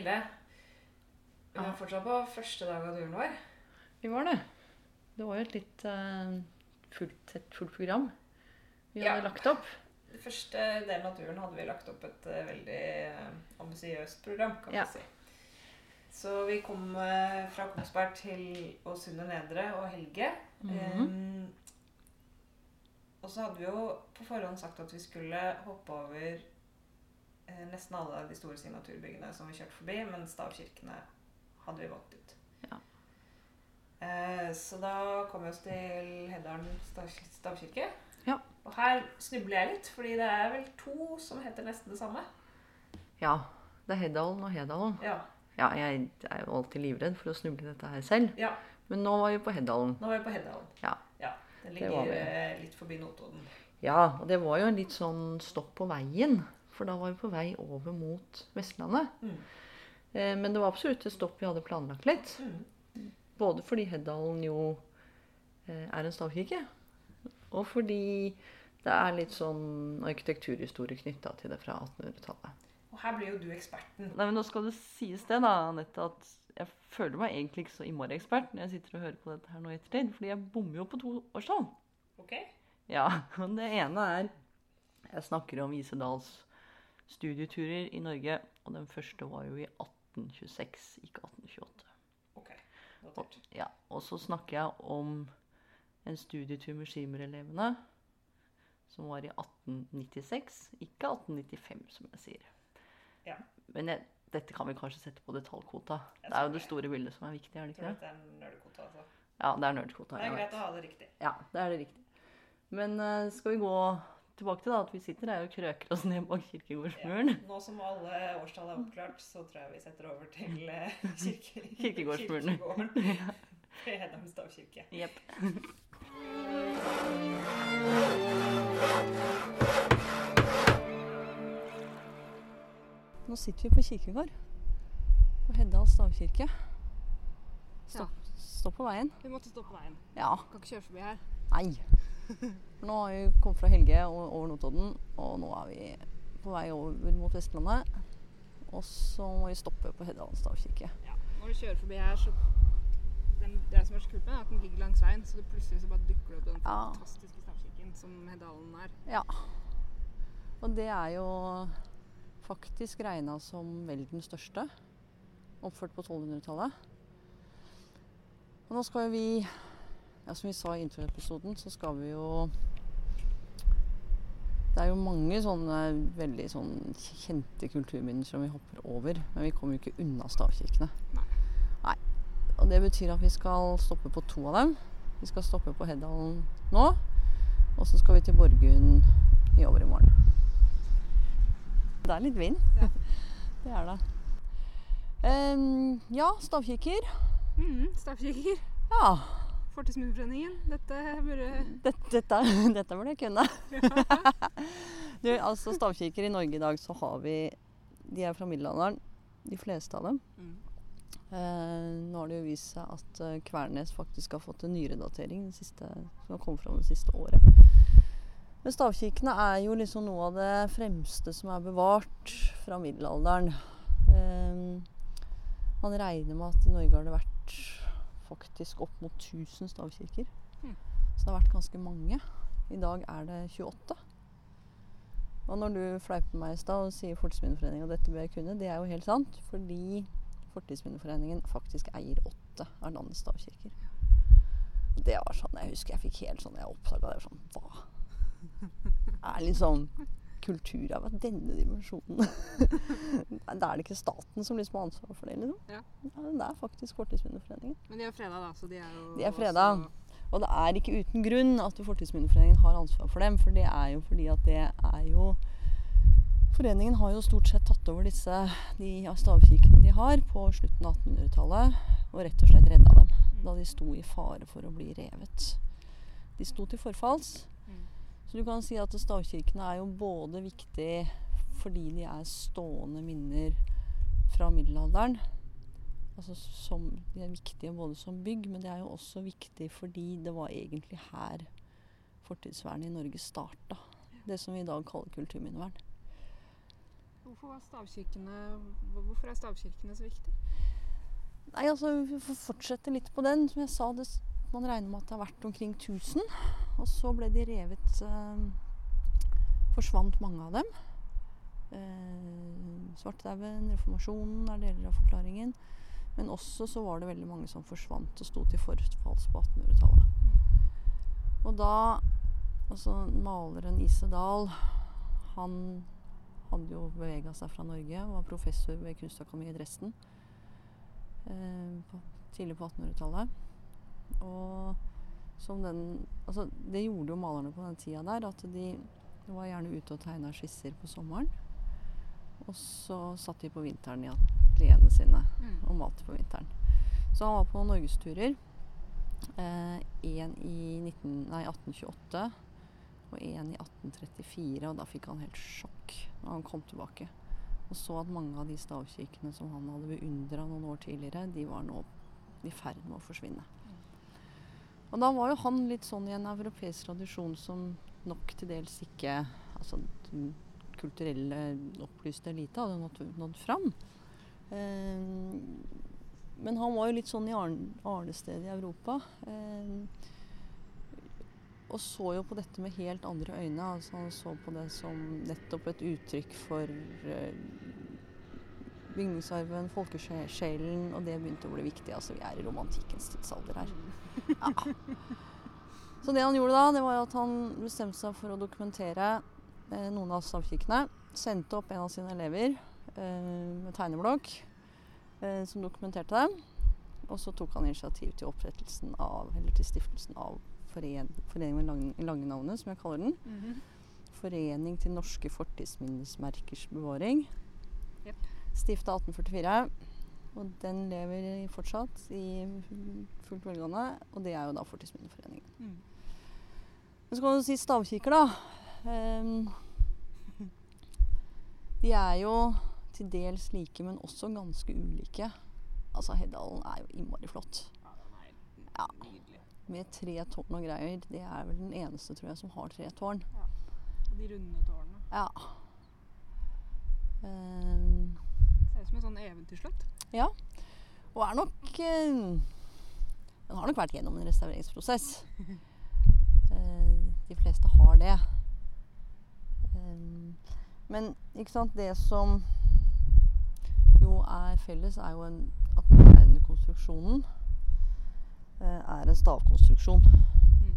Hilde, vi er fortsatt på første dag av turen vår. Vi var det. Det var jo et litt uh, fullt, et fullt program vi Ja. hadde lagt opp. Den første delen av turen hadde vi lagt opp et uh, veldig uh, ambisiøst program, kan Ja. vi si. Så vi kom fra Kongsberg til Åsundet Nedre og Helge. Mm -hmm. um, og så hadde vi jo på forhånd sagt at vi skulle hoppe over nesten alle de store signaturbyggene som vi kjørte forbi, men stavkirkene hadde vi valgt ut. Ja. Eh, så da kom vi oss til Heddalen stav stavkirke. Ja. Og her snubler jeg litt, fordi det er vel to som heter nesten det samme. Ja. Det er Heddalen og Hedalen. Ja. Ja, jeg er jo alltid livredd for å snuble dette her selv. ja. Men nå var vi på Heddalen. Nå var vi på Heddalen. Ja. Den Det ligger vi. eh, litt forbi Notodden. Ja, og det var jo en litt sånn stopp på veien. For da var vi på vei over mot Vestlandet. Mm. Eh, men det var absolutt et stopp vi hadde planlagt litt. Mm. Både fordi Heddalen jo eh, er en stavkirke, og fordi det er litt sånn arkitekturhistorie knytta til det fra 1800-tallet. Og her blir jo du eksperten. Nei, men Nå skal det sies det, da, Anette, at jeg føler meg egentlig ikke så innmari ekspert når jeg sitter og hører på dette her nå i ettertid, fordi jeg bommer jo på to årstall. Ok? Ja, men det ene er Jeg snakker om Isedals studieturer i Norge, og den første var jo i 1826, ikke 1828. Ok. Og, ja, og så snakker jeg om en studietur med skimerelevene som var i 1896, ikke 1895, som jeg sier. Ja. Men jeg, dette kan vi kanskje sette på detaljkvota. Det er jo det store bildet som er viktig, er det ikke det? er altså. Ja, det er nerdkvota. Det er greit å ha det riktig. Ja, det er det riktig. Men uh, skal vi gå tilbake til da, at vi sitter her og krøker oss ned bak kirkegårdsmuren? Nå som alle årstall er oppklart, så tror jeg vi setter over til eh, kirke, Kirkegårdsmuren. kirkegården Hedalen stavkirke. Jepp. Nå sitter vi på kirkegård. På Heddal stavkirke. Stopp, stopp på veien. Vi måtte stoppe veien. Ja. Kan ikke kjøre forbi her. Nei. Nå har vi kommet fra Helge og over Notodden, og nå er vi på vei over mot Vestlandet. Og så må vi stoppe på Heddalen stavkirke. Ja. Når du kjører forbi her, så den, Det som er så kult med er at den ligger langs veien, så det plutselig så bare dukker det opp den Ja. fantastiske stavkirken som Hedalen er. Ja. Og det er jo faktisk regna som vel den største. Oppført på 1200-tallet. Og nå skal vi ja, Som vi sa i introepisoden, så skal vi jo Det er jo mange sånne veldig sånn kjente kulturminner som vi hopper over. Men vi kommer jo ikke unna stavkirkene. Nei. Nei. Og det betyr at vi skal stoppe på to av dem. Vi skal stoppe på Heddalen nå. Og så skal vi til Borgund i overmorgen. Det er litt vind. Ja. det er det. Um, ja, stavkirker. Mm, stavkirker. Ja. Fortidsminneforeningen. Dette burde Dette, dette, dette burde jeg kunne. du, altså Stavkirker i Norge i dag så har vi De er fra middelalderen, de fleste av dem. mm. Eh, nå har det jo vist seg at eh, Kvernes faktisk har fått en nyredatering den siste, som har kommet fram det siste året. Men stavkirkene er jo liksom noe av det fremste som er bevart fra middelalderen. Eh, man regner med at i Norge har det vært faktisk opp mot 1000 stavkirker. Mm. Så det har vært ganske mange. I dag er det 28. Og når du fleiper meg i stad og sier Fortidsminneforeningen og dette bør jeg kunne, det er jo helt sant. Fordi Fortidsminneforeningen faktisk eier åtte av landets stavkirker. Det var sånn, Jeg husker jeg fikk helt sånn jeg oppdaga det. var sånn, Hva er liksom kulturarv av denne dimensjonen? Da er det ikke staten som liksom har ansvaret for det. liksom. Ja. Ja, det er faktisk Fortidsminneforeningen. Men de er freda, da, så de er jo De er freda. Og det er ikke uten grunn at Fortidsminneforeningen har ansvar for dem. For det er jo fordi at det er jo Foreningen har jo stort sett tatt over disse de stavkirkene de har på slutten av 1800-tallet, og rett og slett redda dem da de sto i fare for å bli revet. De sto til forfalls. Så du kan si at stavkirkene er jo både viktig fordi de er stående minner fra middelalderen. Altså som, de er viktige både som bygg, men det er jo også viktig fordi det var egentlig her fortidsvernet i Norge starta. Det som vi i dag kaller kulturminnevern. Hvorfor, hvorfor er stavkirkene så viktige? Nei, altså, Vi får fortsette litt på den. Som jeg sa, det, man regner med at det har vært omkring 1000. Og så ble de revet eh, Forsvant mange av dem. Eh, Svartedauden, reformasjonen er deler av forklaringen. Men også så var det veldig mange som forsvant og sto til forfalls på 1800-tallet. Og da Altså, maleren Ise Dahl, han hadde jo bevega seg fra Norge og var professor ved Kunstakademiet i Dresden eh, på, tidlig på 1800-tallet. Og som den Altså, det gjorde jo malerne på den tida der, at de var gjerne ute og tegna skisser på sommeren. Og så satt de på vinteren i atelierene sine og malte på vinteren. Så han var på norgesturer. Én i 19, nei, 1828 og én i 1834. Og da fikk han helt sjokk når han kom tilbake. Og så at mange av de stavkirkene som han hadde beundra noen år tidligere, de var nå i ferd med å forsvinne. Og da var jo han litt sånn i en europeisk tradisjon som nok til dels ikke Altså den kulturelle, opplyste elite hadde nådd, nådd fram. Eh, men han var jo litt sånn i arn- arnestedet i Europa. Eh, og så jo på dette med helt andre øyne. Altså han så på det som nettopp et uttrykk for eh, bygningsarven, folkesjelen, og det begynte å bli viktig. Altså vi er i romantikkens tidsalder her. Ja. Så det han gjorde da, det var at han bestemte seg for å dokumentere eh, noen av stavkirkene. Sendte opp en av sine elever eh, med tegneblokk eh, som dokumenterte dem. Og så tok han initiativ til opprettelsen av, eller til stiftelsen av foren, Forening med lang, lange navnet, som jeg kaller den. Mhm. Forening til norske fortidsminnesmerkers bevaring. Jepp. Stifta 1844. Og den lever fortsatt i fullt velgående. Og det er jo da Fortidsminneforeningen. Mm. Men så kan du si stavkikker, da. Um, de er jo til dels like, men også ganske ulike. Altså, Heddalen er jo innmari flott. Ja. Med tre tårn og greier. Det er vel den eneste, tror jeg, som har tre tårn. Ja. Og de runde tårnene. Ja. Ehm, Ser ut som en sånn eventyrslott. og er nok eh, Den har nok vært gjennom en restaureringsprosess. Eh, de fleste har det. Ehm, men ikke sant, det som jo er felles, er jo en, at den moderne konstruksjonen eh, er en stavkonstruksjon. Mm.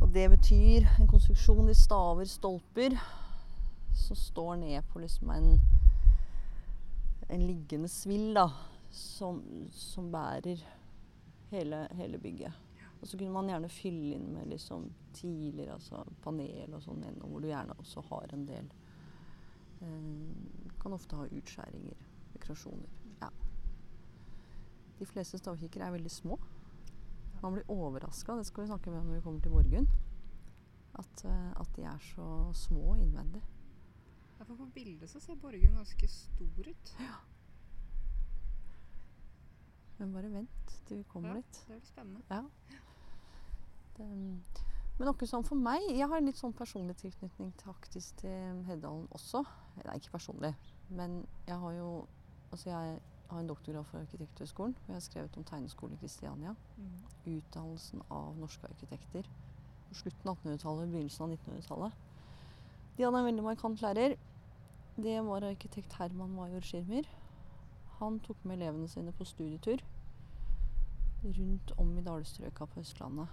Og det betyr en konstruksjon i staver, stolper, som står ned på liksom en, en liggende svill, da, som, som bærer hele, hele bygget. Og så kunne man gjerne fylle inn med liksom tiler, altså panel og sånn hvor du gjerne også har en del eh, Kan ofte ha utskjæringer, dekorasjoner. Ja. De fleste stavkikkere er veldig små. Man blir overraska, det skal vi snakke med når vi kommer til Borgund. At, eh, at de er så små innvendig. Ja, for på bildet så ser borgen ganske stor ut. Ja. Men bare vent til vi kommer Ja. dit. Det blir spennende. Ja. Det, men noe sånn for meg Jeg har en litt sånn personlig tilknytning taktisk faktisk til Heddalen også. Nei, ikke personlig, men jeg har jo Altså jeg har en doktorgrad fra Arkitekthøgskolen. Og jeg har skrevet om tegneskole i Kristiania. Utdannelsen av norske arkitekter på slutten av 1800-tallet, begynnelsen av 1900-tallet. De hadde en veldig markant lærer. Det var arkitekt Herman Major Schirmer. Han tok med elevene sine på studietur rundt om i dalstrøka på Østlandet.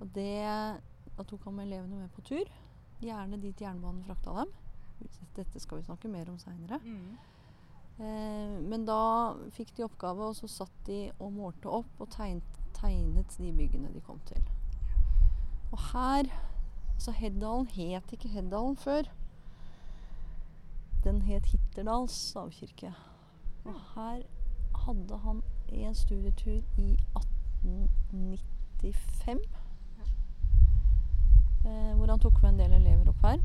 Og det, da tok han med elevene med på tur. Gjerne dit jernbanen frakta dem. Dette skal vi snakke mer om seinere. Mm. Eh, men da fikk de oppgave, og så satt de og målte opp og tegnet, tegnet de byggene de kom til. Og her Altså, Heddalen het ikke Heddalen før. Den het Hitterdals stavkirke. Og her hadde han en studietur i 1895. Eh, hvor han tok med en del elever opp her.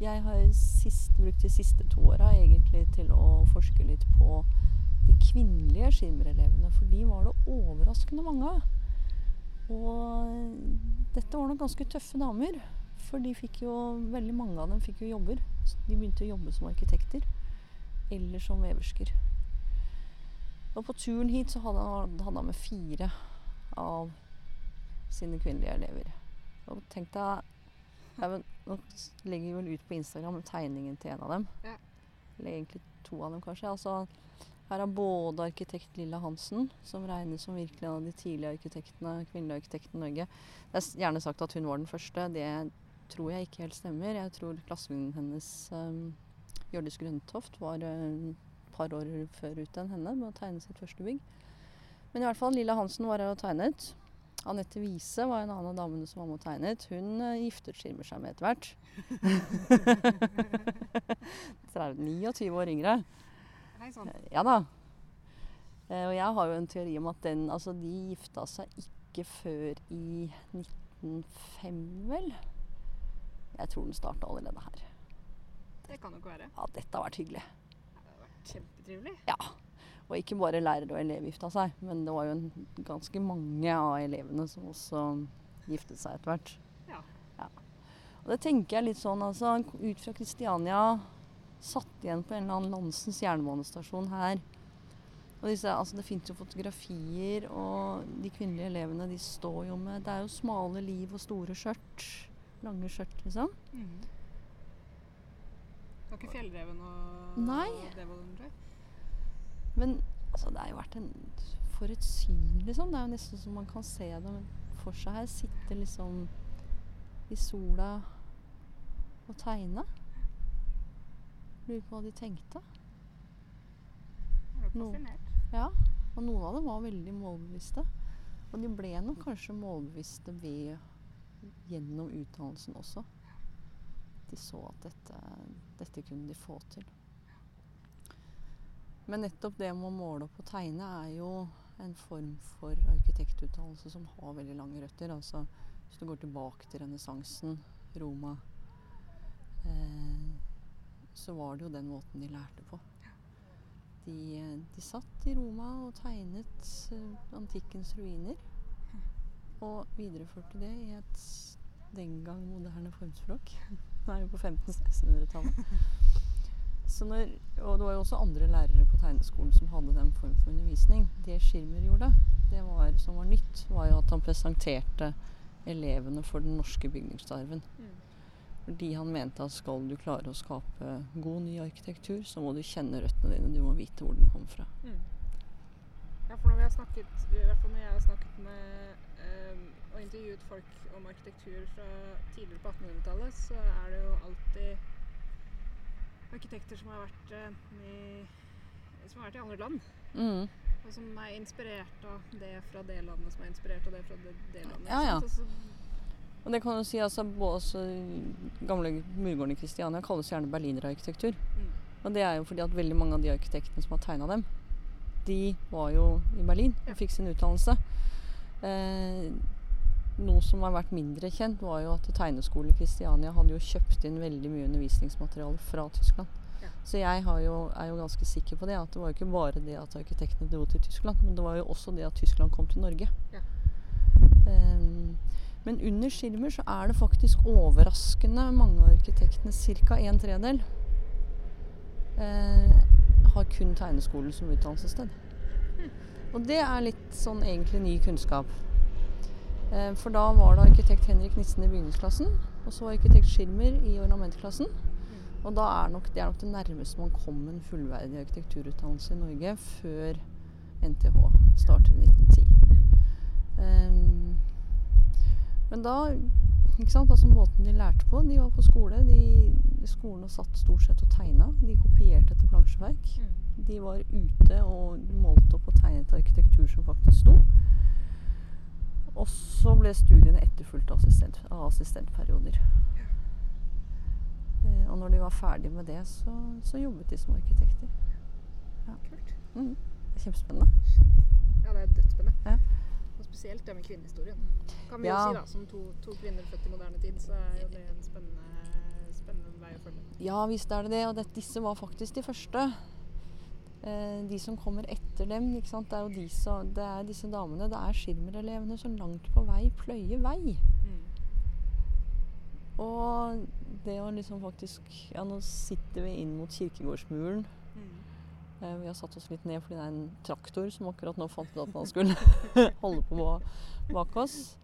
Jeg har sist, brukt de siste to åra egentlig til å forske litt på de kvinnelige skimmerelevene, for de var det overraskende mange av. Og dette var nok ganske tøffe damer. For de fikk jo Veldig mange av dem fikk jo jobber. Så de begynte å jobbe som arkitekter. Eller som veversker. Og på turen hit så hadde han, hadde han med fire av sine kvinnelige elever. Og tenk deg Nå legger vi vel ut på Instagram tegningen til en av dem. Ja. Eller egentlig to av dem, kanskje. Altså, her er både arkitekt Lilla Hansen, som regnes som virkelig en av de tidlige arkitektene, kvinnelige arkitektene i Norge. Det er gjerne sagt at hun var den første. Det tror jeg ikke helt stemmer. Jeg tror klassevenninnen hennes, um, Hjørdis Grøntoft, var eh, et par år før ute enn henne med å tegne sitt første bygg. Men i hvert fall, Lilla Hansen var her og tegnet. Anette Wiese var en annen av damene som var med og tegnet. Hun uh, giftet skirmer seg med etter hvert. 29 år yngre. Hei sann. Ja da. Uh, og jeg har jo en teori om at den Altså, de gifta seg ikke før i 1905, vel? Jeg tror den starta allerede her. Det kan nok være. Ja, dette har vært hyggelig. Det har vært kjempetrivelig. Ja. Og ikke bare lærer og elev gifta seg, men det var jo en, ganske mange av elevene som også giftet seg etter hvert. Ja. Og det tenker jeg litt sånn, altså ut fra Kristiania, satt igjen på en eller annen landsens jernbanestasjon her. Og disse, altså det fins jo fotografier, og de kvinnelige elevene de står jo med Det er jo smale liv og store skjørt. Lange skjørt, liksom. Mm. Det var ikke fjellreven og Nei. den. Men altså, det har jo vært en For et syn, liksom. Det er jo nesten så man kan se det for seg her. Sitte liksom i sola og tegne. Lurer på hva de tenkte. Det var fascinert. Ja. Og noen av dem var veldig målbevisste. Og de ble nok kanskje målbevisste ved gjennom utdannelsen også. De så at dette, dette kunne de få til. Men nettopp det med å måle opp og tegne er jo en form for arkitektutdannelse som har veldig lange røtter. Altså hvis du går tilbake til renessansen, Roma, eh, så var det jo den måten de lærte på. De, eh, de satt i Roma og tegnet eh, antikkens ruiner. Og videreførte det i et den gang moderne formspråk. Nå er vi på 1500-1600-tallet. Og det var jo også andre lærere på tegneskolen som hadde den form for undervisning. Det Schirmer gjorde, det var, som var nytt, var jo at han presenterte elevene for den norske bygningsarven. Mm. Fordi han mente at skal du klare å skape god ny arkitektur, så må du kjenne røttene dine. Du må vite hvor den kommer fra. Mm. Ja, for når vi har snakket, i hvert fall når jeg har snakket med og intervjuet folk om arkitektur fra tidligere på 1800-tallet, så er det jo alltid arkitekter som har vært enten i som har vært i andre land, Mm. og som er inspirert av det fra det landet, som er inspirert av det fra det, det landet. Ja, ja. Altså, Og det kan du si altså, også Gamle murgården i Kristiania kalles gjerne berlinerarkitektur. mm. Og det er jo fordi at veldig mange av de arkitektene som har tegna dem, de var jo i Berlin og fikk sin utdannelse. Eh, noe som har vært mindre kjent, var jo at tegneskolen i Kristiania hadde jo kjøpt inn veldig mye undervisningsmateriale fra Tyskland. Ja. Så jeg har jo, er jo ganske sikker på det. At det var jo ikke bare det at arkitektene dro til Tyskland, men det var jo også det at Tyskland kom til Norge. Ja. Um, men under skilmer så er det faktisk overraskende mange av arkitektene, ca. en tredel, uh, har kun tegneskolen som utdannelsessted. Og det er litt sånn egentlig ny kunnskap. Eh, for da var det arkitekt Henrik Nissen i bygningsklassen, og så arkitekt Schirmer i ornamentklassen. Og da er nok, det er nok det nærmeste man kom en fullverdig arkitekturutdannelse i Norge før NTH starter i 1910. Ehm, men da ikke sant, altså Måten de lærte på De var på skole. De, skolene satt stort sett og tegna. De kopierte etter plansjeverk. De var ute og målte opp og tegnet arkitektur som faktisk sto. Og så ble studiene etterfulgt av, assistent, av assistentperioder. Eh, og når de var ferdige med det, så, så jobbet de som arkitekter. Kult. Mm. Det er kjempespennende. Ja, det er dødsspennende. Ja. Og spesielt det med kvinnehistorien. Kan vi Ja. jo si da, Som to, to kvinner født i moderne tid, så er jo det en spennende, spennende vei å følge. Ja visst er det det. Og det, disse var faktisk de første. Eh, de som kommer etter dem, ikke det er jo de som, det er disse damene. Det er Schirmer-elevene som langt på vei pløyer vei. Mm. Og det å liksom faktisk Ja, nå sitter vi inn mot kirkegårdsmuren. Eh, Vi har satt oss litt ned fordi det er en traktor som akkurat nå fant ut at man skulle holde på bak oss.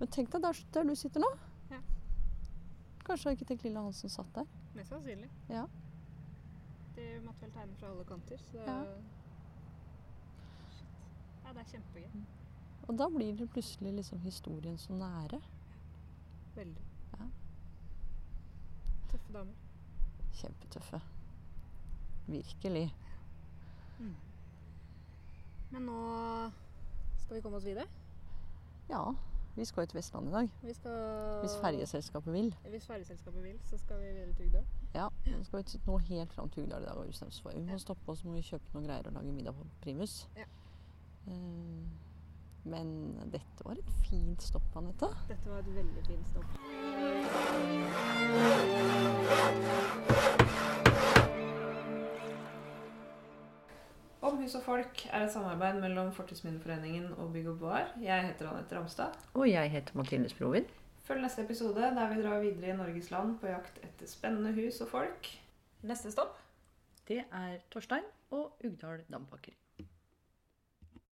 Men tenk deg der, der du sitter nå. Ja. Kanskje lille han Hansen satt der. Mest sannsynlig. Ja. De måtte vel tegne fra alle kanter, så Ja. Shit. Ja, det er kjempegøy. Og da blir det plutselig liksom historien så nære. Veldig. Ja. Tøffe damer. Kjempetøffe. Virkelig. Men nå skal vi komme oss videre. Ja, vi skal jo til Vestlandet i dag. Vi skal Hvis ferjeselskapet vil. Hvis ferjeselskapet vil, så skal vi videre til Ugdal. Ja, vi skal vi nå helt fram til Ugdal i dag. Vi må stoppe oss, så må vi kjøpe noen greier og lage middag på Primus. Ja. Eh, men dette var et fint stopp, Anette. Dette var et veldig fint stopp. Hus og folk er et samarbeid mellom Fortidsminneforeningen og Bygg og Bar. Jeg heter Anette Ramstad. Og jeg heter Martine Sprovin. Følg neste episode der vi drar videre i Norges land på jakt etter spennende hus og folk. Neste stopp Det er Torstein og Ugdal Dampakker.